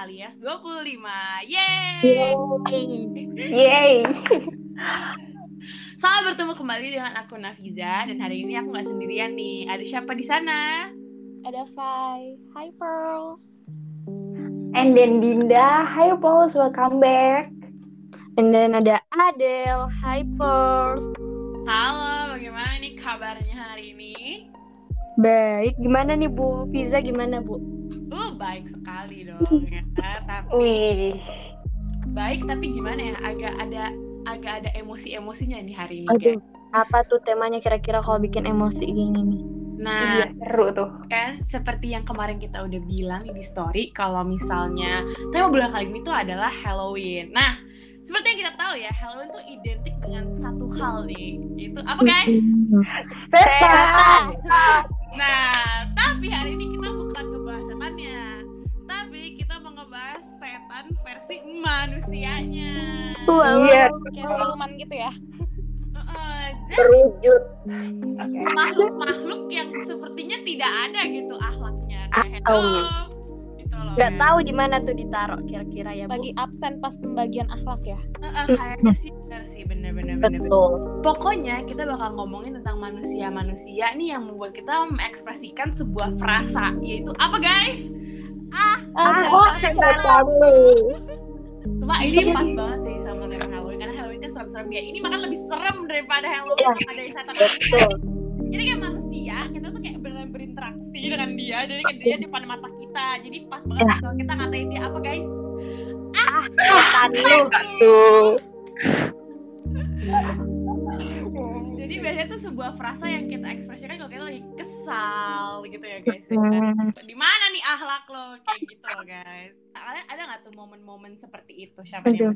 alias 25 Yeay! Yeay. Selamat bertemu kembali dengan aku Nafiza Dan hari ini aku gak sendirian nih Ada siapa di sana? Ada Fai. Hi Pearls. And then Dinda, hi Pauls, welcome back. And then ada Adele. Hi Pearls. Halo, bagaimana nih kabarnya hari ini? Baik, gimana nih Bu? Fiza gimana Bu? Uh, baik sekali dong ya Tapi Wih, baik tapi gimana ya Agak ada agak ada emosi-emosinya nih hari ini Aduh, guys. apa tuh temanya kira-kira kalau bikin emosi gini nih? Nah, iya seru tuh. kan seperti yang kemarin kita udah bilang di story kalau misalnya tema bulan kali ini tuh adalah Halloween. Nah, seperti yang kita tahu ya, Halloween tuh identik dengan satu hal nih. Itu apa guys? Setan. Nah, tapi hari ini kita versi manusianya. Wow. Iya, Kayak siluman gitu ya? Heeh, jadi terwujud. Oke. makhluk-makhluk yang sepertinya tidak ada gitu akhlaknya. Kayak Ah, oh. hello. Gitu loh, Gak kan. tahu di mana tuh ditaruh kira-kira ya Bu? lagi absen pas pembagian akhlak ya. Heeh, kayaknya sih benar sih bener-bener bener. Betul. Pokoknya kita bakal ngomongin tentang manusia-manusia nih yang membuat kita mengekspresikan sebuah frasa yaitu apa guys? Ah, Oh, setan. setan lu. Cuma ini pas banget sih sama tema Halloween karena Halloween kan serem-serem ya. Ini makan lebih serem daripada Halloween Iya. yang ada di setan. Betul. Jadi kayak manusia kita tuh kayak beneran berinteraksi dengan dia. Jadi kayak dia di depan mata kita. Jadi pas banget Iya. kalau kita ngatain dia apa guys? Setan lu. Biasanya tuh sebuah frasa yang kita ekspresikan kalau kita lagi kesal gitu ya guys. ya. Hmm. di mana nih akhlak lo kayak gitu loh guys kalian ada nggak tuh momen-momen seperti itu siapa nih Aduh.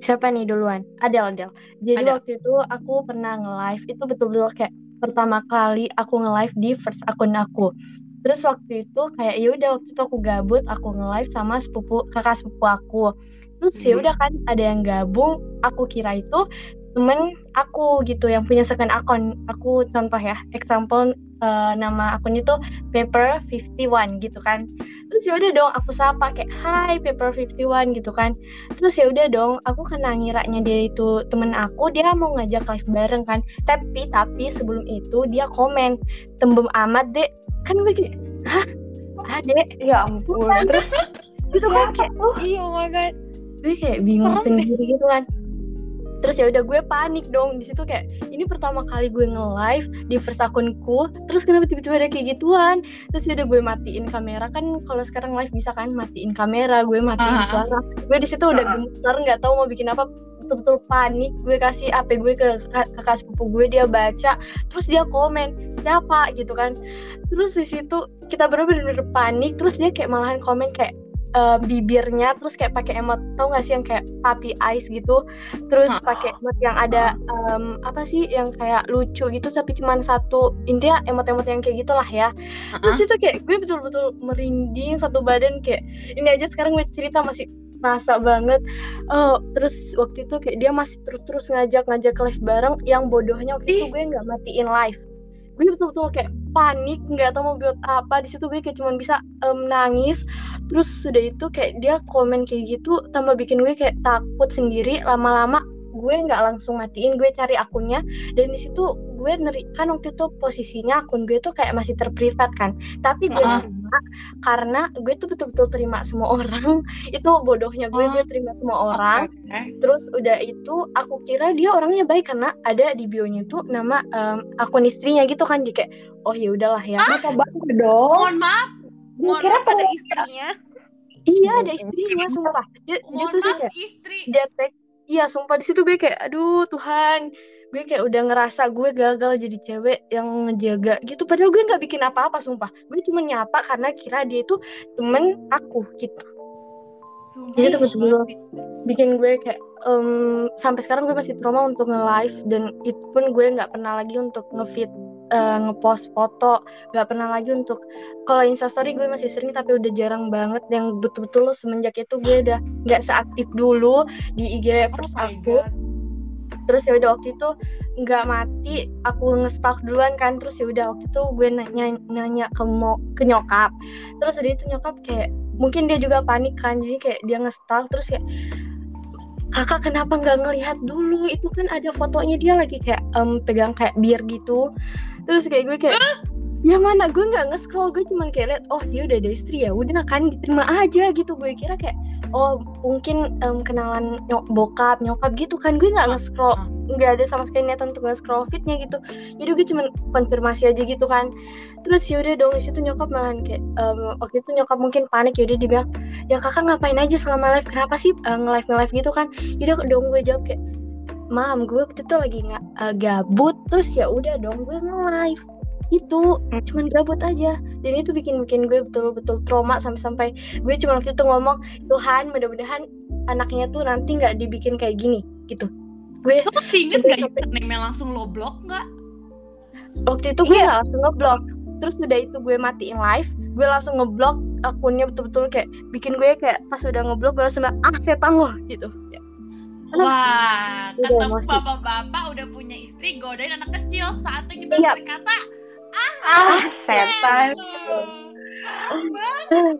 Siapa nih duluan? Adel, Adel. Jadi Adele. waktu itu aku pernah nge-live itu betul-betul kayak pertama kali aku nge-live di first akun aku. Terus waktu itu kayak ya udah waktu itu aku gabut, aku nge-live sama sepupu kakak sepupu aku. Terus ya Hmm. udah kan ada yang gabung, aku kira itu temen aku gitu yang punya second akun. Aku contoh ya, example eh, nama akunnya tuh paper 51 gitu kan. Terus ya udah dong aku sapa kayak hai paper 51 gitu kan terus ya udah dong aku kena ngiranya dia itu temen aku dia mau ngajak live bareng kan tapi tapi sebelum itu dia komen tembem amat dek kan gue kayak hah ah dek Ya ampun. Terus gitu kan kayak oh Iya, oh my god. gue kayak bingung deh. sendiri gitu kan terus ya udah gue panik dong. Di situ kayak ini pertama kali gue nge-live di first akunku terus kenapa tiba-tiba ada kayak gituan? Terus ya udah gue matiin kamera. Kan kalau sekarang live bisa kan matiin kamera gue matiin Ah. suara. Gue di situ udah Ah. gemetar nggak tahu mau bikin apa betul-betul panik. Gue kasih HP gue ke kak- kakak sepupu gue dia baca terus dia komen siapa? Gitu kan. Terus di situ kita bener-bener panik terus dia kayak malahan komen kayak eh, bibirnya terus kayak pakai emot tau gak sih yang kayak puppy eyes gitu? Terus pakai emot yang ada em, apa sih yang kayak lucu gitu tapi cuman satu intinya emot-emot yang kayak gitulah ya. Terus itu kayak gue betul-betul merinding satu badan kayak ini aja sekarang gue cerita masih rasa banget. Oh terus waktu itu kayak dia masih terus-terus ngajak-ngajak live bareng yang bodohnya waktu itu Ih. gue nggak matiin live gue betul-betul. Kayak panik nggak tahu mau buat apa. Di situ gue kayak cuman bisa em, nangis. Terus sudah itu kayak dia komen kayak gitu tambah bikin gue kayak takut sendiri. Lama-lama gue nggak langsung matiin gue cari akunnya. Dan di situ gue neri kan waktu itu posisinya akun gue tuh kayak masih terprivat kan tapi gue Ah. terima karena gue tuh betul-betul terima semua orang itu bodohnya gue Oh. gue terima semua orang Oke. terus udah itu aku kira dia orangnya baik karena ada di bionya tuh nama em, akun istrinya gitu kan jadi kayak oh ya udahlah ya Kenapa banget dong? mohon maaf Gue Mohon kira maaf ada pada istrinya. iya ada istrinya sumpah dia, dia mohon tuh sih maaf kayak istri dia tag iya sumpah di situ gue kayak aduh Tuhan gue kayak udah ngerasa gue gagal jadi cewek yang ngejaga gitu. Padahal gue nggak bikin apa-apa sumpah. Gue cuma nyapa karena kira dia itu temen aku gitu. Sumpah, Jadi betul-betul bikin gue kayak em, sampai sekarang gue masih trauma untuk nge-live dan itu pun gue nggak pernah lagi untuk nge-feed eh, nge-post foto. Nggak pernah lagi untuk kalau instastory gue masih sering tapi udah jarang banget. Yang betul-betul semenjak itu gue udah nggak seaktif dulu di IG Oh first my aku. God. Terus ya udah waktu itu nggak mati aku nge-stalk duluan kan. Terus ya udah waktu itu gue nanya nanya ke mo ke nyokap. Terus udah itu nyokap kayak mungkin dia juga panik kan. Jadi kayak dia nge-stalk terus kayak kakak kenapa nggak ngelihat dulu? Itu kan ada fotonya. Dia lagi kayak em, pegang kayak bir gitu. Terus kayak gue kayak ya mana? Gue nggak nge-scroll gue cuman kayak liat oh dia udah ada istri ya udah kan diterima aja gitu. Gue kira kayak oh mungkin em, kenalan nyok bokap nyokap gitu kan. Gue nggak nge-scroll nggak ada sama sekali niatan untuk nge-scroll fitnya gitu. Jadi gue cuman konfirmasi aja gitu kan. Terus yaudah dong di situ nyokap malah kayak em, waktu itu nyokap mungkin panik yaudah dia bilang ya kakak ngapain aja selama live? Kenapa sih uh, nge-live nge-live? Gitu kan. Yaudah dong gue jawab kayak mam gue waktu itu lagi nggak uh, gabut. Terus ya udah dong gue nge-live itu cuman gabut aja dan itu bikin bikin gue betul-betul trauma sampai-sampai gue cuma waktu itu ngomong Tuhan mudah-mudahan anaknya tuh nanti nggak dibikin kayak gini gitu gue Lo masih inget gak sampai- username langsung lo blok nggak? waktu itu gue nggak langsung ngeblok terus udah itu gue matiin live gue langsung ngeblok akunnya betul-betul kayak bikin gue kayak pas udah ngeblok gue langsung ah setan lo gitu Ya. Karena- Wah, Udah ketemu bapak-bapak udah punya istri, godain anak kecil. Saatnya kita Iya. berkata, Ah, setan. Serem banget.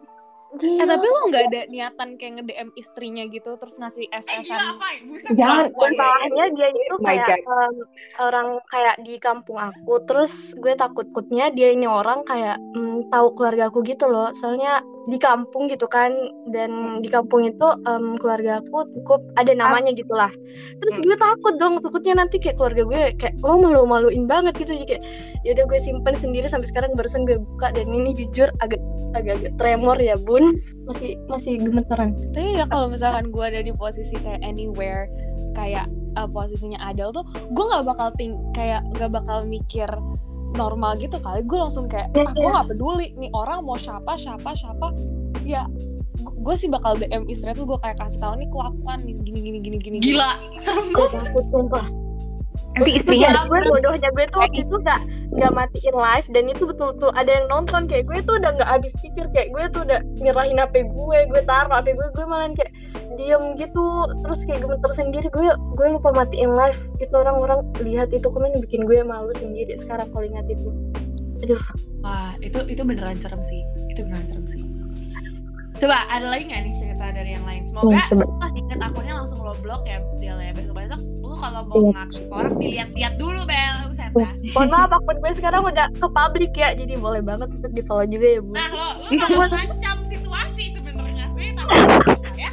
Eh tapi lo nggak ada niatan kayak nge-DM istrinya gitu terus ngasih Eh gila, SS-an. Buset, Jangan, masalahnya dia itu my kayak em, orang kayak di kampung aku terus gue takut takutnya dia ini orang kayak mm, tahu keluarga aku gitu loh soalnya di kampung gitu kan. Dan di kampung itu em, keluarga aku cukup ada namanya gitulah. Terus gue takut dong takutnya nanti kayak keluarga gue kayak lo malu maluin banget gitu. Jadi kayak yaudah gue simpen sendiri sampai sekarang barusan gue buka dan ini jujur agak agak-agak tremor ya bun. Masih masih gemeteran tapi ya kalau misalkan gue ada di posisi kayak anywhere kayak uh, posisinya Adele tuh gue nggak bakal ting kayak nggak bakal mikir normal gitu kali gue langsung kayak Iya, ah gue iya. nggak peduli nih orang mau siapa siapa siapa ya gue sih bakal DM istrinya tuh gue kayak kasih tahu nih kelakuan nih gini gini gini gini Gila, serem gue banget. takut sumpah Nanti itu istrinya ya gue bodohnya gue tuh waktu itu gak nggak matiin live dan itu betul-betul ada yang nonton kayak gue tuh udah nggak habis pikir kayak gue tuh udah nyerahin HP gue gue taruh HP gue gue malah kayak diem gitu terus kayak gemeter sendiri gue gue lupa matiin live itu orang-orang lihat itu komen bikin gue malu sendiri sekarang kalau ingat itu aduh Wah, itu itu beneran serem sih. Itu beneran serem sih. Coba ada lagi nggak nih cerita dari yang lain? Semoga Hmm, masih inget akunnya langsung lo blok ya, Del ya. Besok-besok lu kalau mau Iya. ngaku ke orang dilihat-lihat dulu, Bel. Dah. mohon maaf akun gue sekarang udah ke publik ya jadi boleh banget untuk di follow juga ya bu Nah, lo lu malah ngancam situasi sebenarnya sih, tapi ya.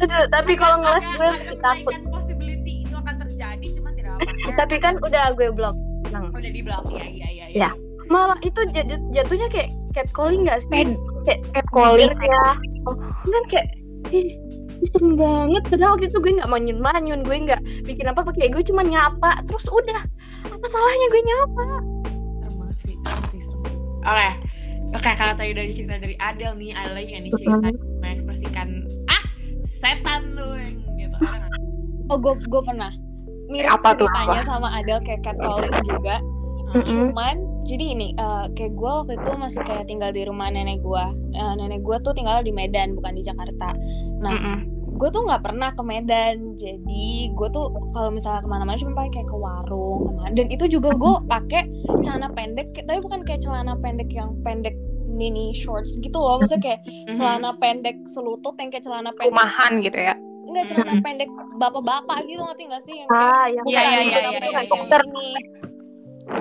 aduh tapi kalau ngeles gue agak masih takut possibility itu akan terjadi, cuman tidak apa-apa. tapi kan udah gue blok tenang udah di blok ya, iya iya Ya. malah itu jatuh, jatuhnya kayak catcalling gak sih? Kayak calling. ya. Oh, kan kayak serem banget. Padahal waktu itu gue nggak manyun-manyun, gue nggak bikin apa pakai gue cuma nyapa. Terus udah, apa salahnya gue nyapa? serem banget sih serem sih serem sih oke oke kalau tadi udah cerita dari Adel nih ada lagi nggak nih cerita mengekspresikan ah setan lu yang gitu oh gue gue pernah mirip Apa tuh, ceritanya apa? sama Adele kayak catcalling juga Hmm. cuman jadi ini eh, kayak gue waktu itu masih kayak tinggal di rumah nenek gue Eh, nenek gue tuh tinggal di Medan bukan di Jakarta nah Mm-mm. gue tuh nggak pernah ke Medan jadi gue tuh kalau misalnya ke mana-mana cuma pakai kayak ke warung ke mana dan itu juga gue pakai celana pendek tapi bukan kayak celana pendek yang pendek mini shorts gitu loh maksudnya kayak Mhm. celana pendek selutut yang kayak celana pendek Rumahan gitu ya. enggak celana Mhm. pendek bapak-bapak gitu ngerti gak sih yang kayak Ah, yang Iya, iya, kayak iya, yang iya, kayak iya, dokter. ini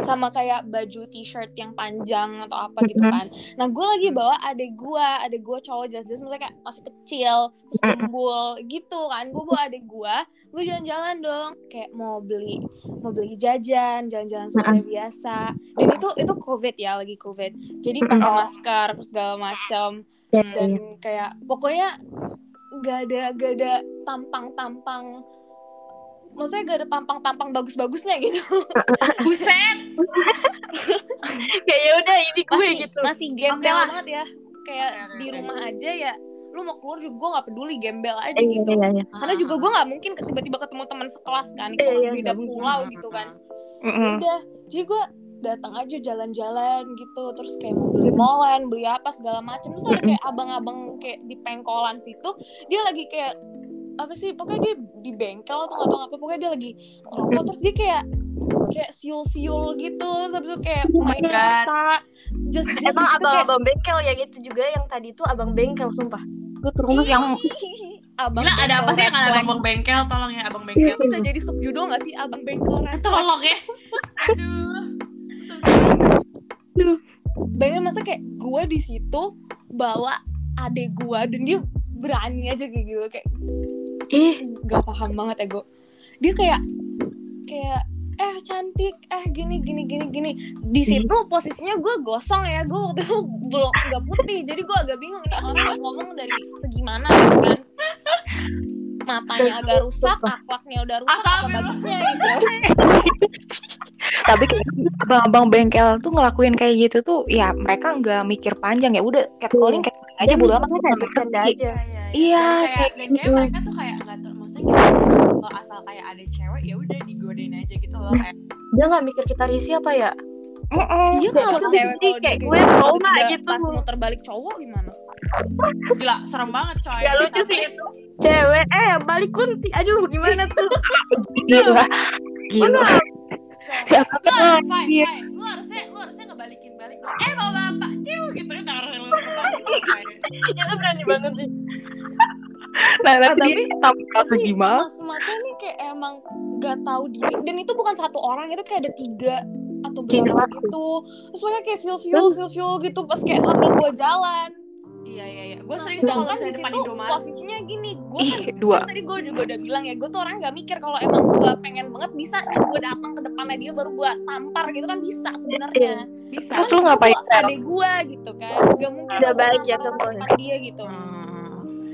sama kayak baju t-shirt yang panjang atau apa gitu kan. Nah gue lagi bawa adek gue, adek gue cowok jelas-jelas maksudnya kayak masih kecil, gembul gitu kan. Gue bawa adek gue, gue jalan-jalan dong, kayak mau beli mau beli jajan, jalan-jalan seperti biasa. Dan itu itu covid ya lagi covid, jadi pakai masker segala macam Iya, dan iya. kayak pokoknya gak ada gak ada tampang-tampang maksudnya gak ada tampang-tampang bagus-bagusnya gitu buset kayak ya udah ini gue masih gitu. masih gembel Oke lah. banget ya kayak oke, di rumah aja ya lu mau keluar juga gue nggak peduli gembel aja Eh, gitu iya, iya. karena juga gue nggak mungkin tiba-tiba ketemu teman sekelas kan Iya, kalau iya, beda mungkin. pulau gitu kan Mm-mm. udah jadi gue datang aja jalan-jalan gitu terus kayak mau beli molen beli apa segala macam terus ada kayak abang-abang kayak di pengkolan situ dia lagi kayak apa sih pokoknya dia di bengkel atau nggak tahu apa pokoknya dia lagi ngerokok terus dia kayak kayak siul-siul gitu itu kayak Oh my main God. mata just just Emang situ kayak abang-abang bengkel ya gitu juga yang tadi tuh abang bengkel sumpah. Gue Terus yang abang Gila ada apa sih yang ada abang bengkel? Tolong ya abang bengkel. Bisa jadi subjudul nggak sih abang bengkel tolong ya. Aduh. Bayangin masa kayak gue di situ bawa adek gue dan dia berani aja kayak gitu kayak Ih, nggak paham banget ya gue dia kayak kayak eh cantik. Eh gini gini gini gini. Di situ posisinya gue gosong ya. Gue waktu itu belum nggak putih. Jadi gue agak bingung ini orang ngomong dari segi mana gitu kan? Matanya agak rusak akhlaknya udah rusak apa bagusnya gitu. Tapi kayak abang-abang bengkel tuh ngelakuin kayak gitu tuh ya mereka nggak mikir panjang. Ya udah catcalling catcalling aja bodo amat kan bercanda aja. Iya, dan kayak, kayak dan gitu. kayak mereka tuh kayak nggak ter- maksudnya gitu kalau asal kayak ada cewek ya udah digodain aja gitu loh kayak Dia nggak mikir kita risih apa ya? iya kalau cewek kalau kayak gue gitu, trauma gitu. pas muter balik cowok gimana gila serem banget coy Ya, lucu sih itu. Cewek, eh balik kunti. Aduh, gimana tuh? gila gila siapa Lu fine, fine. Lu harusnya lu harusnya ngebalikin balik. Eh bapak bapak ciu gitu kan denger Itu berani banget sih. nah Ah, nanti tapi- tampil atau tapi gimana? mas-masnya ini kayak emang gak tahu diri. Dan itu bukan satu orang itu kayak ada tiga atau berapa gitu. Terus mereka kayak siul-siul siul-siul gitu. Pas kayak sambil gua jalan Iya iya iya. Gue Nah, sering tuh kalau di depan situ Indomaret. posisinya gini gue kan dua kan tadi gue juga udah bilang ya gue tuh orang gak mikir kalau emang gue pengen banget bisa gue datang ke depannya dia baru gue tampar gitu kan bisa sebenarnya Bisa. Terus lu ngapain, adek gue gitu kan gak mungkin Udah baik ya contohnya. dia gitu Hmm.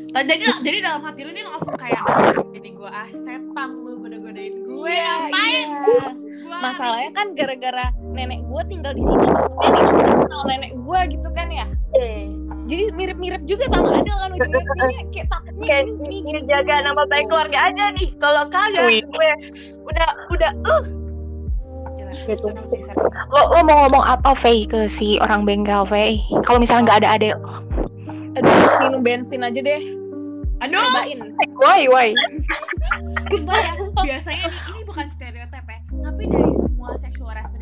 Nah, jadi jadi dalam hati lu nih langsung kayak jadi gue ah setan lu goda-godain gue Iya, ngapain iya. Gua- masalahnya kan gara-gara nenek gue tinggal di sini takutnya nih orang kenal nenek gue gitu kan ya Eh, jadi mirip-mirip juga sama Adel kan ujungnya. Kayak takutnya kayak gini gini ini gini jaga gini, nama baik keluarga aja nih. Kalau kagak Wih. gue udah udah uh. Gitu. lo lo mau ngomong apa Faye ke si orang bengkel Faye kalau misalnya nggak ada adek aduh minum bensin aja deh. Aduh, cobain. Why why Sumpah ya, biasanya nih, ini bukan stereotip ya, tapi dari semua sexual harassment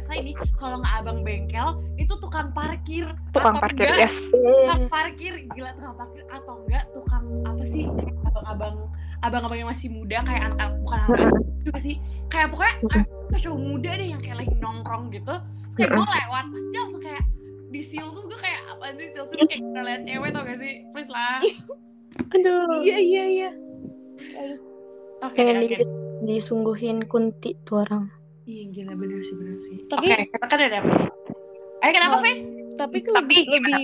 rasain nih, kalau nggak abang bengkel, itu tukang parkir, tukang atau parkir enggak, yes. Tukang parkir, gila tukang parkir, atau enggak tukang apa sih, abang-abang, abang-abang yang masih muda kayak anak, bukan anak juga sih, kayak pokoknya anak cowok muda deh yang kayak lagi nongkrong gitu, terus kayak gue lewat, pasti dia langsung kayak di seal terus gue kayak apa sih seal terus kayak udah liat cewek tau gak sih, please lah, aduh. iya iya iya. Aduh. Oke Pengen oke, di- disungguhin kunti tuh orang. Iya gila bener sih bener sih, Tapi- kita kan ada apa eh kenapa Um, Faith? tapi kan Tapi lebih lebih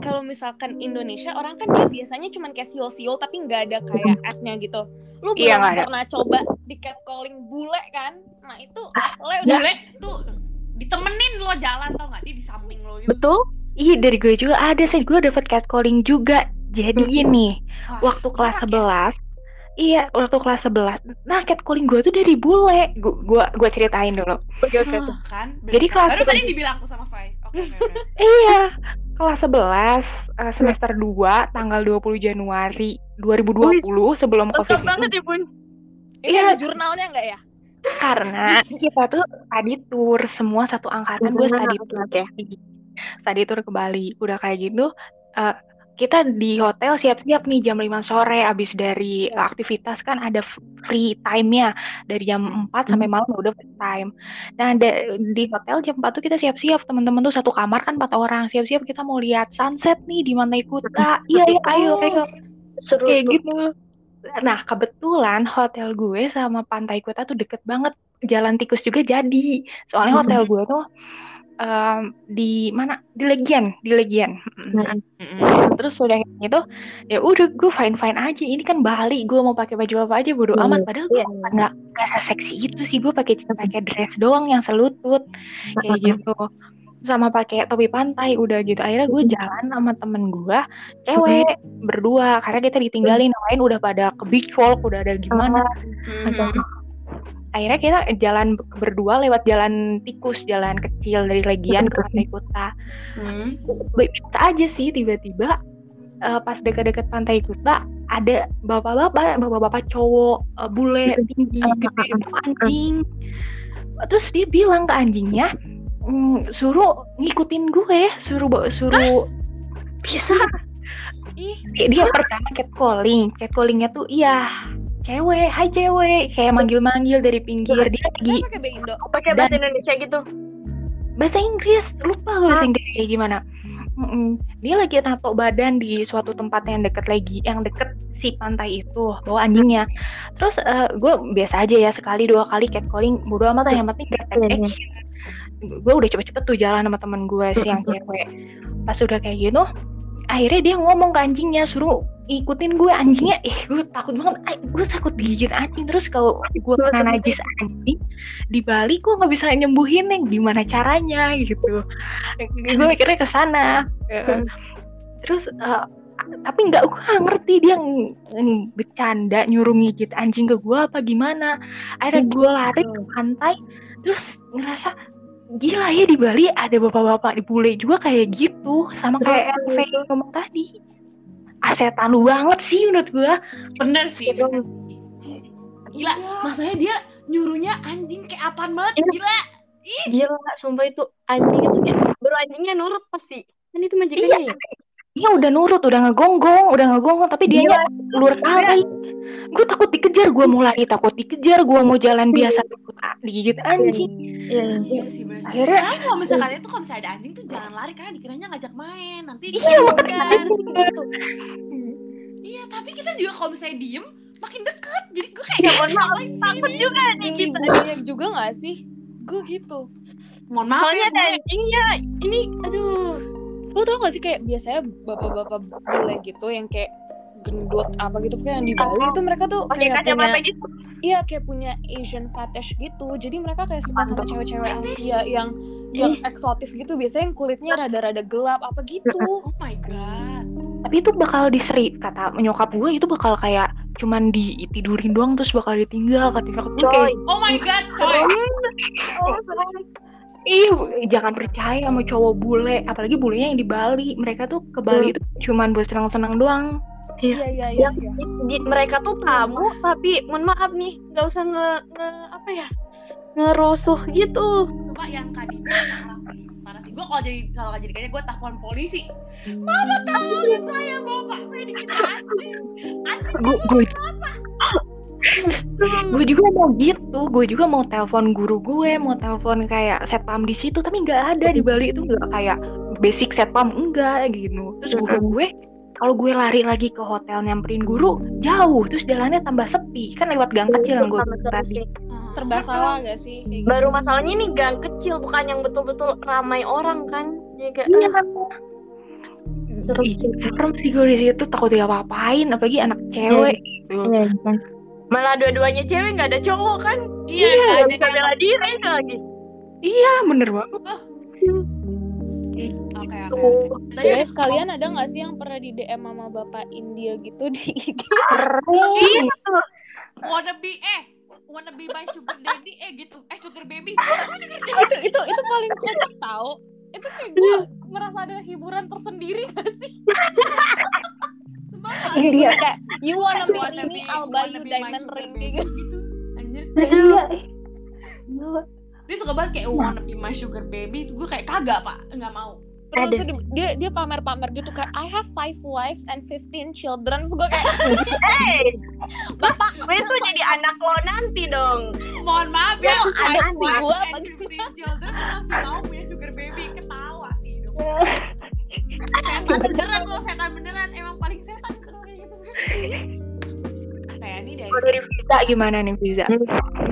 kalau misalkan Indonesia orang kan dia biasanya cuman kayak siul-siul tapi nggak ada kayak ad-nya gitu. Lu Iya, belum pernah coba di catcalling bule kan? Nah itu le udah. bule tuh ditemenin lo jalan tau gak dia di samping lo gitu. Betul. Iya dari gue juga ada sih gue dapet catcalling juga. Jadi gini Wah, waktu kelas parah ya. 11 Iya, waktu kelas 11. Nah, catcalling gue tuh dari bule. Gue gua, gua ceritain dulu. Oke oke. Hah, kan Jadi kelas baru tadi dibilang tuh sama Fai oke Iya, kelas 11 eh, semester 2 tanggal 20 Januari 2020 sebelum Covid itu. banget ya bun. ini Iya. ada jurnalnya nggak ya Karena kita tuh tadi tour semua satu angkatan gue study tour Oke. study tour ke Bali. Udah kayak gitu eh, kita di hotel siap-siap nih jam 5 sore abis dari aktivitas kan ada free time-nya dari jam 4 sampai malam udah free time. Nah di hotel jam 4 tuh kita siap-siap teman-teman tuh satu kamar kan empat orang siap-siap kita mau lihat sunset nih di Pantai Kuta. Iya iya ayo ayo Seru kayak tuh. gitu. Nah, kebetulan hotel gue sama Pantai Kuta tuh deket banget. Jalan tikus juga jadi. Soalnya hotel gue tuh em, di mana? Di Legian, di Legian. Mm-mm. Mm-mm. Terus udah gitu, ya udah gue fine fine aja. Ini kan Bali, gue mau pakai baju apa aja bodo Hmm, amat. Padahal gue iya. nggak nggak seseksi itu sih. Gue pakai pakai dress doang yang selutut kayak gitu. Sama pakai topi pantai udah gitu. Akhirnya gue jalan sama temen gue, cewek berdua. Karena kita ditinggalin lain udah pada ke beach walk, udah ada gimana. Mhm. Akhirnya kita jalan berdua lewat jalan tikus, jalan kecil dari Legian ke Pantai Kuta. Hmm. Baik-baik aja sih tiba-tiba eh, pas dekat-dekat pantai Kuta ada bapak-bapak, bapak-bapak cowok eh, bule tinggi gede anjing. Terus dia bilang ke anjingnya, "Mm, suruh ngikutin gue, suruh suruh Bisa. ih dia, dia pertama catcalling, catcallingnya tuh iya cewek, hai cewek, kayak manggil-manggil dari pinggir. Dia lagi pakai bahasa Indo? Pakai bahasa Indonesia gitu. bahasa Inggris. Lupa gue bahasa Inggris kayak gimana. Mm-mm. dia lagi nato badan di suatu tempat yang deket lagi yang deket si pantai itu. Bawa anjingnya. Terus eh, gue biasa aja ya sekali dua kali catcalling. Bodo amat lah yang penting gak take Iya, iya. action. Gue udah cepet-cepet tuh jalan sama temen gue sih yang cewek. Pas udah kayak gitu akhirnya dia ngomong ke anjingnya suruh ikutin gue anjingnya. Eh gue takut banget. Ay, gue takut digigit anjing. Terus kalau gue kena najis anjing di Bali gue nggak bisa nyembuhin nih gimana caranya gitu. Gue mikirnya ke sana. Terus eh, tapi nggak gue ngerti dia bercanda nyuruh ngigit anjing ke gue apa gimana. Akhirnya gue lari ke pantai terus ngerasa gila ya di Bali ada bapak-bapak di bule juga kayak gitu. Sama kayak yang ngomong tadi asetan lu banget sih menurut gue Bener sih. Iya. bener. Gila, maksudnya dia nyuruhnya anjing kayak apaan banget, Iya. gila. Gila, sumpah itu anjing itu ya. Baru anjingnya nurut pasti. Kan itu majikannya ya. Dia udah nurut udah ngegonggong udah ngegonggong tapi dia Gila, luar lari gue takut dikejar gue mau lari takut dikejar gue mau jalan biasa takut digigit anjing Iya, iya. Iya sih bener. Akhirnya- kalau misalkan itu kalau misalnya ada anjing tuh jangan lari karena dikiranya ngajak main. Nanti Iya, dia makanya ngejar. itu. Iya, tapi kita juga kalau misalnya diem makin deket. Jadi gue kayak Ya, mohon maaf, ngapain sih takut juga nih kita. bulenya juga gak sih gue gitu Mohon maaf Soalnya ya, ada anjingnya. Ini aduh. Lu tau gak sih kayak biasanya bapak-bapak bule gitu yang kayak gendut apa gitu kayak yang di Bali itu mereka tuh kayak kacamata punya gitu. iya kayak punya Asian fetish gitu jadi mereka kayak suka sama cewek-cewek Asia yang yang eksotis gitu biasanya yang kulitnya rada-rada gelap apa gitu Oh my god. tapi itu bakal diseri kata nyokap gue itu bakal kayak cuman ditidurin doang terus bakal ditinggal kata nyokap gue kayak. Oh my god, coy. Oh. Ih jangan percaya sama cowok bule apalagi bulenya yang di Bali mereka tuh ke Bali itu cuman buat senang-senang doang iya iya iya di- di- mereka tuh tamu tapi mohon maaf nih nggak usah nge, nge apa ya ngerusuh gitu Cuma yang Kadina parah sih. Parah sih. Gue kalau jadi kalau jadi kayaknya gue telepon polisi. Mama tolongin saya, bapak saya dikejar anjing. Anjing gue gue juga mau gitu gue juga mau telepon guru gue mau telepon kayak setpam di situ tapi nggak ada di Bali itu nggak kayak basic setpam enggak gitu. Terus guru Mm-mm. gue kalau gue lari lagi ke hotel nyamperin guru jauh terus jalannya tambah sepi. Kan lewat gang kecil yang gue tadi. sih. serba salah gak sih? Kayak gitu. baru masalahnya ini gang kecil bukan yang betul-betul ramai orang kan? Jadi kayak iya ah, kan? Serem Ih, sih. serem sih gue di situ takut dia apa-apain apalagi anak cewek. Gitu iya, kan. Malah dua-duanya cewek nggak ada cowok kan Iya, nggak kan, bisa jadi bela diri lagi iya bener banget Oke, oke. Guys, kalian ada gak sih yang pernah di DM sama bapak India gitu di IG? Sering. wanna be eh wanna be my sugar daddy eh gitu eh sugar baby itu itu itu paling kocak tau. Itu kayak gue merasa ada hiburan tersendiri gak sih? Sumpah, Iya, Gitu, iya. kayak you wanna wanna be me, I'll buy wanna you diamond ring gitu. gitu anjir Iya. Dia suka banget kayak wanna be my sugar baby gue kayak kagak pak nggak mau Terus Ada. tuh dia dia pamer-pamer gitu kayak I have five wives and 15 children. Terus gue kayak hey bapak gue tuh jadi anak lo nanti dong mohon maaf ya mau five adopsi wives gua and apa 15 children masih mau punya sugar baby ketawa sih hidup setan beneran lo setan beneran emang paling setan itu kayak gitu kayak ini dari Kalau dari Visa gimana nih Visa?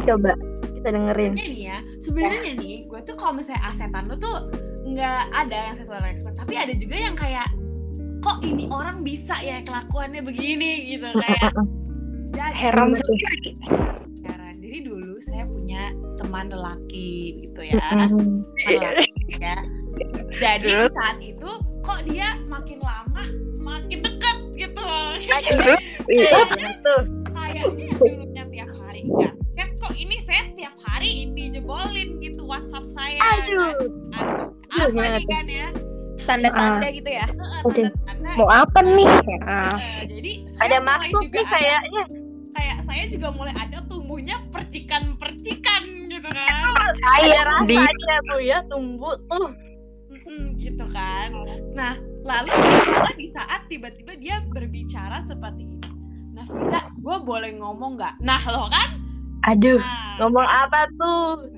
coba kita dengerin sebenarnya nih ya sebenarnya nih gue tuh kalau misalnya asetan lu tuh nggak ada yang seksual harassment tapi ada juga yang kayak kok ini orang bisa ya kelakuannya begini gitu kayak Heran Gimana tuh? sendiri. heran. jadi dulu saya punya teman lelaki gitu ya Mm-mm. teman lelaki ya jadi Terus? saat itu kok dia makin lama makin deket gitu Terus? Iya, tuh kayaknya yang dulunya tiap hari enggak. Chat kok ini saya tiap hari dijebolin gitu WhatsApp saya? Aduh. Aduh, Iya, apa gimana nih kan ya? Tanda-tanda gitu ya. Tanda-tanda. mau apa nih? Nah, eh, jadi Ada maksud juga nih kayaknya. kayak saya juga mulai ada tumbuhnya percikan-percikan gitu kan. Di rasanya tuh ya tumbuh tuh. Mm-mm, gitu kan. Nah lalu di saat tiba-tiba dia berbicara seperti ini. Nah Fiza gue boleh ngomong nggak? Nah lo kan? Aduh, nah, ngomong apa tuh?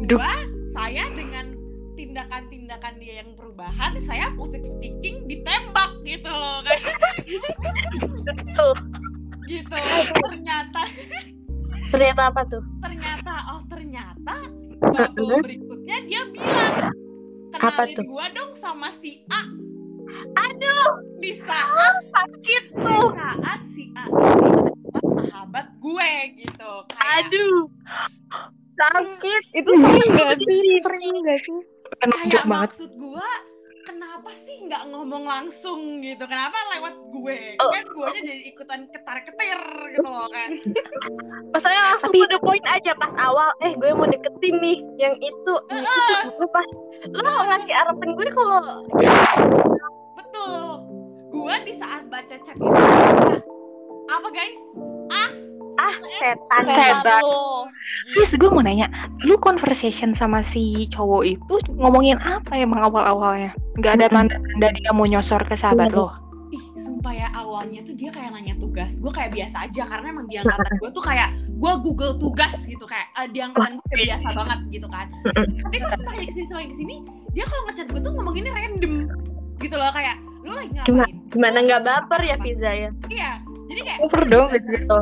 gue saya dengan tindakan-tindakan dia yang perubahan saya positive thinking ditembak gitu loh kayak Tuh. gitu. Ternyata Ternyata apa tuh? ternyata oh ternyata bubble berikutnya dia bilang kenalin tuh? gua dong sama si A aduh di saat Sakit di tuh. saat si A sahabat gue gitu kayak Aduh. Sakit. Itu sering gak sih? Sering gak sih? kayak banget maksud gua kenapa sih nggak ngomong langsung gitu kenapa lewat gue Oh. kan guanya jadi ikutan ketar ketir gitu loh kan Maksudnya langsung to the point aja pas awal. Eh, gue mau deketin nih yang itu. Yang itu lu pas lo ngasih harapan gue kalau betul gua di saat baca chat itu apa guys ah setan. Setan. lo. Terus gue mau nanya, lu conversation sama si cowok itu ngomongin apa emang awal-awalnya? Gak ada tanda-tanda dia mau nyosor ke sahabat lo? ih sumpah ya awalnya tuh dia kayak nanya tugas gue kayak biasa aja karena emang di angkatan gue tuh kayak gue google tugas gitu kayak eh, di angkatan gue udah biasa banget gitu kan tapi kok semakin ke sini semakin ke sini dia kalau ngechat gue tuh ngomonginnya random gitu loh kayak lu lagi ngapain Gimana- nggak baper ya ngapain?" Fiza ya? iya jadi kayak Baper dong, Gitu.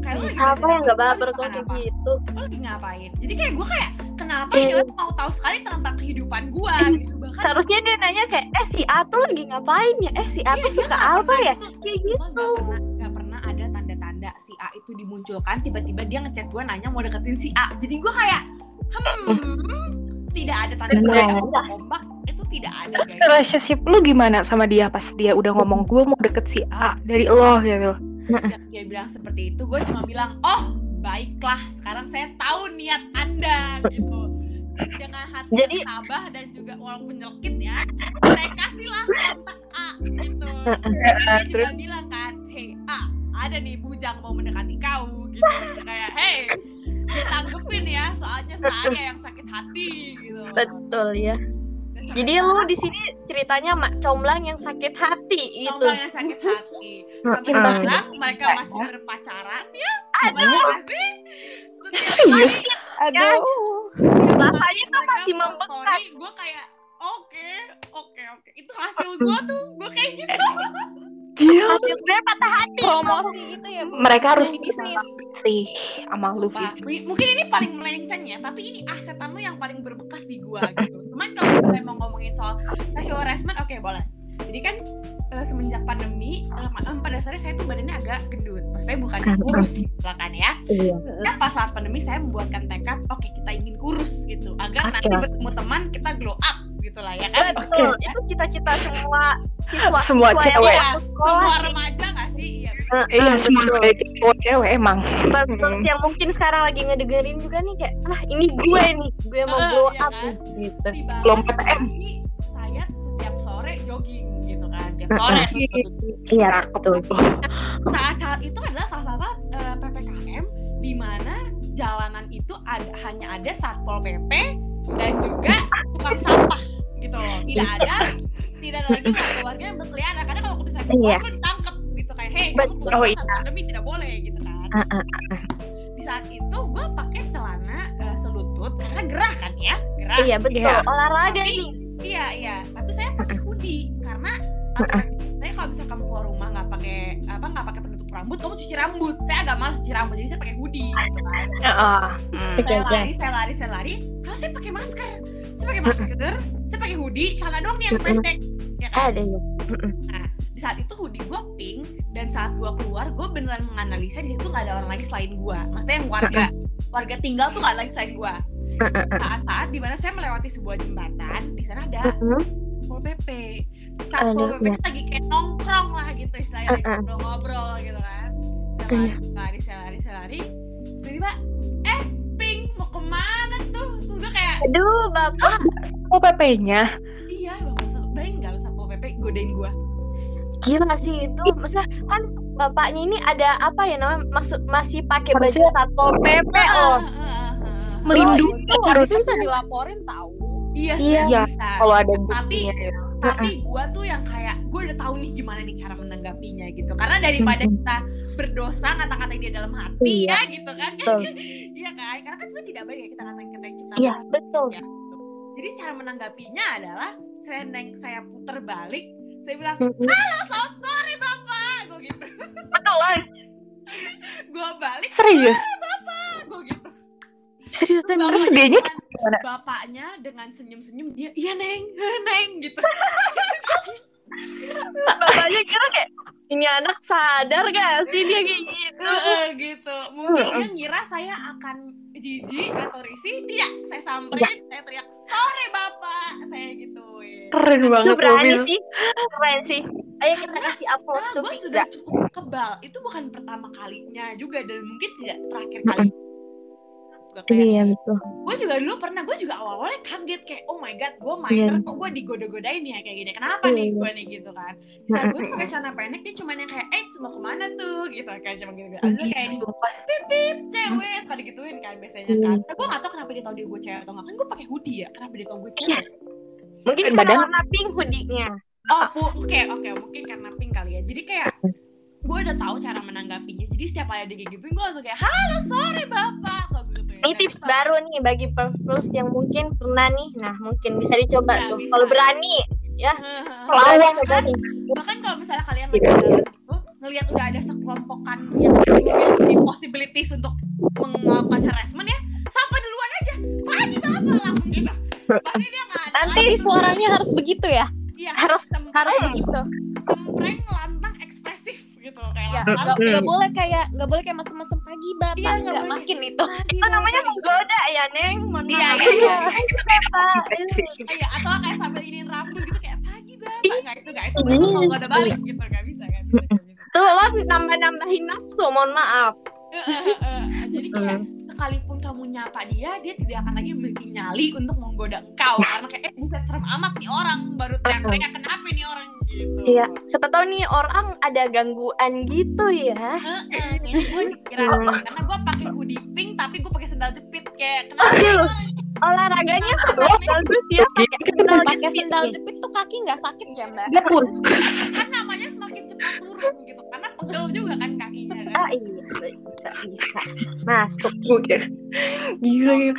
Kayak lagi Apa yang nggak baper kok kayak gitu? lu lagi ngapain jadi kayak gue kayak kenapa Eh. mau tahu sekali tentang kehidupan gue gitu bahkan Seharusnya dia nanya kayak, eh si A tuh lagi ngapain ya? Eh si A Iya, tuh suka apa ya? gitu. Kayak gitu. nggak pernah ada tanda-tanda si A itu dimunculkan tiba-tiba dia ngechat gue nanya mau deketin si A jadi gue kayak hmm tidak ada tanda-tanda ombak itu tidak ada guys Relationship lu gimana sama dia pas dia udah ngomong gue mau deket si A dari lo gitu? Sejak dia bilang seperti itu gue cuma bilang oh baiklah sekarang saya tahu niat anda gitu. Dengan hati Jadi- yang tabah dan juga walaupun nyelkit ya saya kasihlah kontak A gitu. Dia juga bilang kan hey A ada nih bujang mau mendekati kau gitu. Kayak hey ditanggepin ya soalnya saya yang sakit hati gitu. Betul ya. Jadi lu di sini ceritanya mak comblang yang sakit hati gitu. Tombang yang sakit hati. Sampai sekarang mereka masih berpacaran ya? Aduh, Serius? Aduh. rasanya tuh masih membekas. gue kayak oke oke oke. Itu hasil gue tuh gue kayak gitu Gila. Hasil gue patah hati. Promosi gitu ya, Bu. Mereka harus bisnis. sih sama lu Sumpah, Fis. mi- mungkin ini paling melenceng ya tapi ini asetan lu yang paling berbekas di gua gitu cuman kalau misalnya mau ngomongin soal sexual harassment oke boleh jadi kan eh, semenjak pandemi eh, em, pada dasarnya saya tuh badannya agak gendut maksudnya bukan yang kurus gitu lah kan ya Iya. Nah, pas saat pandemi saya membuatkan tekad oke kita ingin kurus gitu agar Oke. nanti bertemu teman kita glow up gitu lah ya kan Betul. Itu cita-cita semua siswa Semua siswa cewek. Iya, sekolah semua remaja gak sih iya betul. Heeh, Iya semua betul. baik cowok cewek emang. Terus yang mungkin sekarang lagi ngedengerin juga nih kayak ah ini gue nih gue mau blow iya up kan? nih gitu. kan PTM. pasti saya setiap sore jogging gitu kan tiap sore Iya betul. saat-saat itu adalah salah satu eh, ppkm di mana jalanan itu ada, hanya ada satpol pp dan juga tukang sampah gitu loh tidak ada tidak ada lagi warga-warga yang berkeliaran karena kalau misalnya keluar Iya. lo ditangkap gitu kayak hei kamu keluar Oh, saat pandemi tidak boleh gitu kan Heeh. di saat itu gue pakai celana eh, selutut karena gerah kan ya gerah Iya betul. Iya. Olahraga Tapi- ini. Iya iya, tapi saya pakai hoodie karena aturan saya kalau bisa kamu keluar rumah nggak pakai apa nggak pakai penutup rambut, kamu cuci rambut. Saya agak malas cuci rambut, jadi saya pakai hoodie gitu kan. Heeh. Hmm. Oke, Saya lari, saya lari, saya lari. Kalau saya pakai masker, saya pakai masker, saya pakai hoodie, celana doang nih yang pendek. Ya kan? Ada ya. Di saat itu hoodie gue pink dan saat gue keluar gue beneran menganalisa di situ nggak ada orang lagi selain gue. Maksudnya yang warga warga tinggal tuh nggak ada lagi selain gue. Saat-saat di mana saya melewati sebuah jembatan, di sana ada. Satpol PP. Satpol Aduh, PP ya. itu lagi kayak nongkrong lah gitu istilahnya lagi Uh-uh. ngobrol-ngobrol gitu kan. Saya lari, saya lari, saya lari, saya lari. Tiba-tiba, eh, Pink mau ke mana tuh? Tuh gue kayak, Aduh bapak. Oh PP-nya. iya bang, bayangin gak lu Satpol PP godain gue? Gila sih itu, maksudnya kan bapaknya ini ada apa ya namanya maksud masih pakai baju satpol pp ah. Melindungi itu, harus- itu bisa dilaporin tahu Iya, Iya. sebenarnya bisa. kalau ada tapi buktinya ya. Tapi gue tuh yang kayak gue udah tahu nih gimana nih cara menanggapinya gitu. Karena daripada kita berdosa ngata-ngatain dia dalam hati Iya. ya gitu kan. Iya kan? Karena kan sebenarnya tidak baik ya kita ngatain kita yang ciptaan Iya, betul. Ya, gitu. jadi cara menanggapinya adalah saya neng saya puter balik saya bilang halo selamat sore bapak. Gue gitu. Betul lah. gue balik Serius? bapak. Gue gitu. Terus Bapaknya dianya? dengan- gimana? bapaknya dengan senyum-senyum dia iya neng neng gitu bapaknya kira kayak ini anak sadar gak sih dia kayak gitu. Heeh, gitu. Mungkin dia ngira saya akan jijik atau risih. Tidak, saya samperin, saya teriak, "Sore, Bapak." Saya gituin. Keren banget berani sih. Keren sih. Ayo kita kasih Karena tuh gue sudah cukup kebal. Itu bukan pertama kalinya juga dan mungkin tidak terakhir kali. Juga kayak Iya betul. gue juga dulu pernah gue juga awal-awalnya kaget kayak oh my god gue Iya. minor kok gue digoda-godain ya kayak gini kenapa nih Iya. gue nih gitu kan saat gue pakai celana pendek dia cuman yang kayak eh mau ke mana tuh gitu kayak cuma gitu gitu Ada kayak di Sumpah. pipip cewek suka digituin kan biasanya Iya. kan nah, gue gak tau kenapa dia tau dia gue cewek atau enggak kan gue pakai hoodie ya kenapa dia tau gue Iya. cewek Mungkin karena badan- warna pink hoodie-nya. oh oke oke mungkin karena pink kali ya jadi kayak gue udah tahu cara menanggapinya jadi setiap ada dia kayak gitu gue langsung kayak halo sore bapak kok gitu ya Ini tips baru nih bagi perpus yang mungkin pernah nih. Nah, mungkin bisa dicoba Ya, tuh. Kalau berani, Hehehe. lawan Bahkan- berani. bahkan kalau misalnya kalian lagi jalan itu ngelihat udah ada sekelompokan yang memiliki possibilities untuk melakukan harassment ya sapa duluan aja. Pagi bapak langsung gitu. Pasti dia nggak ada Nanti suaranya harus begitu ya? Iya, harus- harus begitu. Gitu kayak ya nggak boleh kayak nggak boleh kayak mesem-mesem pagi bapak Iya, nggak makin itu. Pagi, Itu namanya menggoda ya, Neng. Iya, iya, iya, Pak. Iya, atau kayak sambil ini rambut gitu kayak pagi bapak nggak itu nggak itu itu mau nggak ada balik gitu nggak bisa nggak bisa nggak bisa. Tuh lo nambah-nambahin nafsu, mohon maaf. jadi kayak sekalipun kamu nyapa dia dia tidak akan lagi memiliki nyali untuk menggoda engkau. Karena kayak eh buset serem amat nih orang. Baru teriak-teriak kenapa nih orang gitu. Iya, siapa tahu nih orang ada gangguan gitu ya. Heeh, gue dikira sih karena gue pakai hoodie pink tapi gue pakai sendal jepit kayak kenapa olahraganya sangat bagus ya pakai sendal pakai sendal jepit tuh kaki nggak sakit ya mbak kan namanya semakin cepat turun gitu karena pegel juga kan kakinya kan Ah iya, bisa bisa masuk. Gila, gila.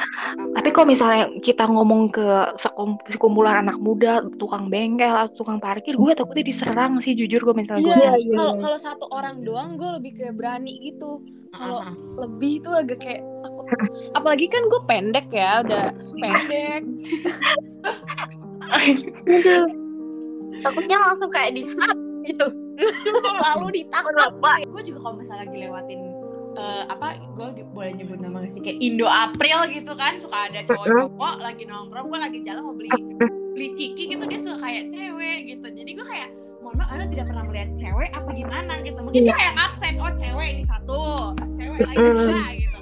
Tapi kalau misalnya kita ngomong ke sekum- sekumpulan anak muda, tukang bengkel atau tukang parkir, gue takutnya diserang sih jujur gue misalnya gue. Iya, iya, kalau iya. kalau satu orang doang gue lebih kayak berani gitu. Kalau lebih tuh agak kayak. Apalagi kan gue pendek ya, udah pendek. Aduh. Takutnya langsung kayak di gitu. Lalu ditangkap. Gue juga kalau misalnya lagi lewatin eh, apa gue boleh nyebut nama gak sih kayak Indo April gitu kan suka ada cowok-cowok lagi nongkrong gue lagi jalan mau beli beli ciki gitu dia suka kayak cewek gitu jadi gue kayak mohon maaf anda tidak pernah melihat cewek apa gimana gitu mungkin dia kayak absen oh cewek ini satu cewek lagi dua gitu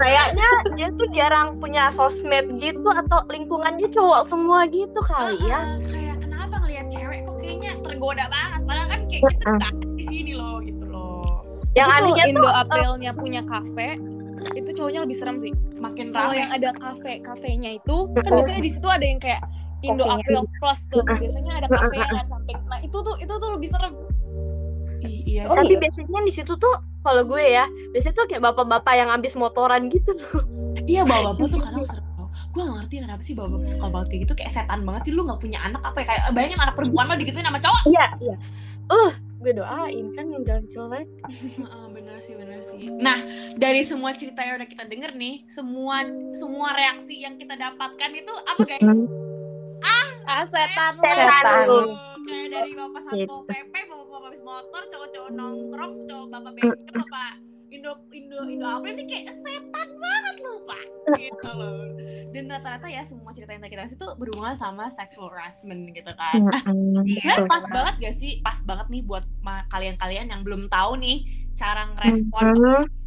Kayaknya dia tuh jarang punya sosmed gitu atau lingkungannya cowok semua gitu kali ya. "Ah, kayak kenapa ngelihat cewek kok kayaknya tergoda banget padahal kan kayak kita nggak ada di sini loh gitu loh Yang anehnya Indo tuh Aprilnya punya kafe, itu cowoknya lebih serem sih. makin Kalau rame yang ada kafe kafenya itu kan biasanya di situ ada yang kayak Indo. April Plus tuh. Biasanya ada kafe kan samping. Nah itu tuh itu tuh lebih serem. Ih, iya Oh, sih tapi biasanya di situ tuh kalau gue ya, biasanya tuh kayak bapak-bapak yang habis motoran gitu loh. Iya bawa-bapak tuh kadang serem tau Gue gak ngerti kenapa sih bawa-bapak suka banget kayak gitu Kayak setan banget sih Lu gak punya anak apa ya Kayak bayangin anak perempuan lo digituin sama cowok Iya, iya. Uh, gue doain kan yang jelek-jelek. Heeh, Bener sih bener sih Nah dari semua cerita yang udah kita denger nih Semua semua reaksi yang kita dapatkan itu Apa guys? Ah setan lu. Setan. Aduh, Kayak dari bapak Gitu. satpol pp Bapak-bapak habis motor Cowok-cowok nongkrong Cowok bapak bengkel Bapak Indo Indo Indo apa ini kayak setan banget loh pak gitu loh dan rata-rata ya semua cerita yang kita kasih tuh berhubungan sama sexual harassment gitu kan Ya, pas banget gak sih? Pas banget nih buat kalian-kalian yang belum tahu nih cara ngerespon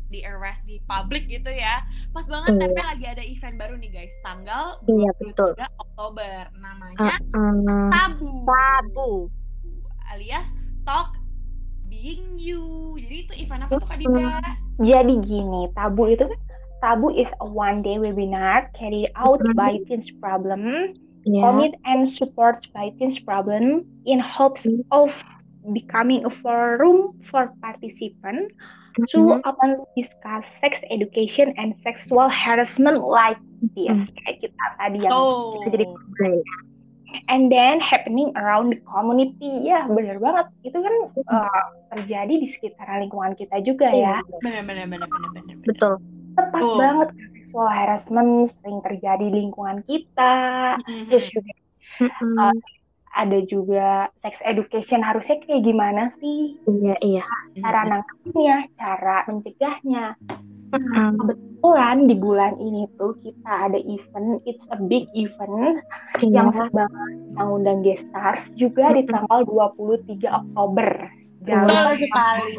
di arrest di publik gitu ya. Pas banget Iya. TP lagi ada event baru nih guys, tanggal Iya, 23 betul. Oktober. Namanya Mhm. Tabu. Tabu. alias talk being you. Jadi itu event apa tuh Kak Dinda? Jadi gini, Tabu itu kan Tabu is a one-day webinar carried out Mhm. by Teens Problem, Iya. commit and supported by Teens Problem in hopes Mhm. of becoming a forum for participants to openly discuss sex education and sexual harassment like this. Kayak kita tadi yang Tuh. jadi and then happening around the community. Ya, bener banget. Itu kan uh, terjadi di sekitar lingkungan kita juga ya. Iya, bener bener. bener. betul. tepat Betul. banget sexual harassment sering terjadi di lingkungan kita Mhm. terus juga Mm-mm. ada juga sex education harusnya kayak gimana sih Iya, iya. cara nangkepnya cara mencegahnya Mm-mm. kebetulan di bulan ini tuh kita ada event it's a big event yang Iya. sedang undang Gestars juga di tanggal 23 Oktober Jangan Betul sekali.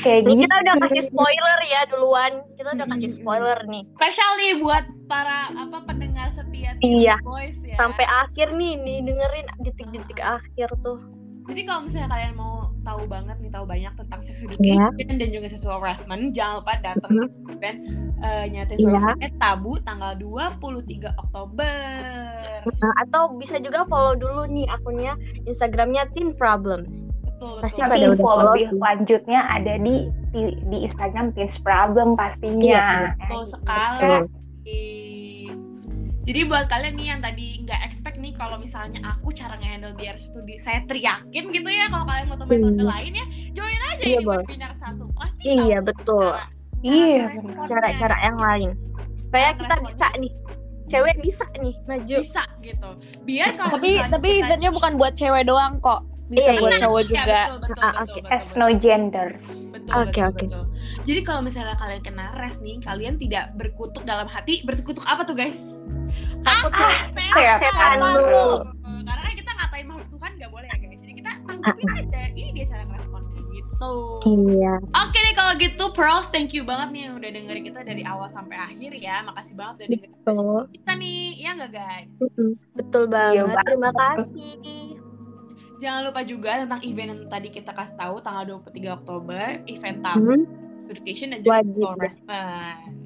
kayak Ini gini kita udah kasih spoiler ya duluan. Kita udah kasih spoiler nih. Spesial nih buat para apa pendengar setia Iya. Boys ya. Sampai akhir nih, nih dengerin detik-detik akhir tuh. Jadi kalau misalnya kalian mau tahu banget nih tahu banyak tentang sex education dan juga sexual harassment, jangan lupa datang Mhm. ke event uh, nyatain Iya. suara eh, tabu tanggal 23 Oktober. Nah, atau bisa juga follow dulu nih akunnya Instagramnya Teen Problems. Betul, betul. Pasti udah info follow lebih sih. lanjutnya ada di di, di Instagram Teens Problem pastinya. Iya, Betul sekali. Betul. Jadi buat kalian nih yang tadi nggak expect nih kalau misalnya aku cara nge-handle di studi saya teriakin gitu ya kalau kalian mau temen Hmm. metode lain ya join aja Iya, ini Bang. webinar satu pasti Iya, tahu betul. cara- Iya. Cara-cara yang lain. Supaya Cara kita responnya. bisa nih. Cewek bisa nih maju. bisa gitu biar kalau Tapi tapi eventnya bukan buat cewek doang kok. Bisa Iya, buat iya. cowok Iya, juga. betul, betul, Ah, betul, oke. betul, As betul. no genders. Betul, Oke, betul, oke. betul. Jadi kalau misalnya kalian kena res nih, kalian tidak berkutuk dalam hati, berkutuk apa tuh guys? Takut Ah, setan setan dulu. Karena kan kita ngatain makhluk Tuhan nggak boleh ya guys. Jadi kita tanggapin aja. Ini dia cara ngeresponnya gitu. Iya. Oke deh kalau gitu, pros thank you banget nih yang udah dengerin kita dari awal sampai akhir ya. Makasih banget udah dengerin Betul. kita nih, ya nggak guys? Betul banget. banget. Terima kasih. Jangan lupa juga tentang event yang tadi kita kasih tahu tanggal 23 Oktober, event tamu Hmm. education dan juga harassment.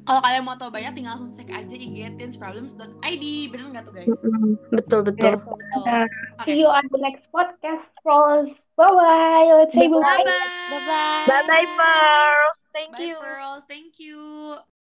Kalau kalian mau tahu banyak, tinggal langsung cek aja IG teensproblems.id. Bener nggak tuh guys? Betul betul. Betul, betul. Uh, Oke. See you on the next podcast, Rose. Bye bye. Let's say bye Bye bye. bye. Bye bye. First. Thank Bye you. girls. Thank you.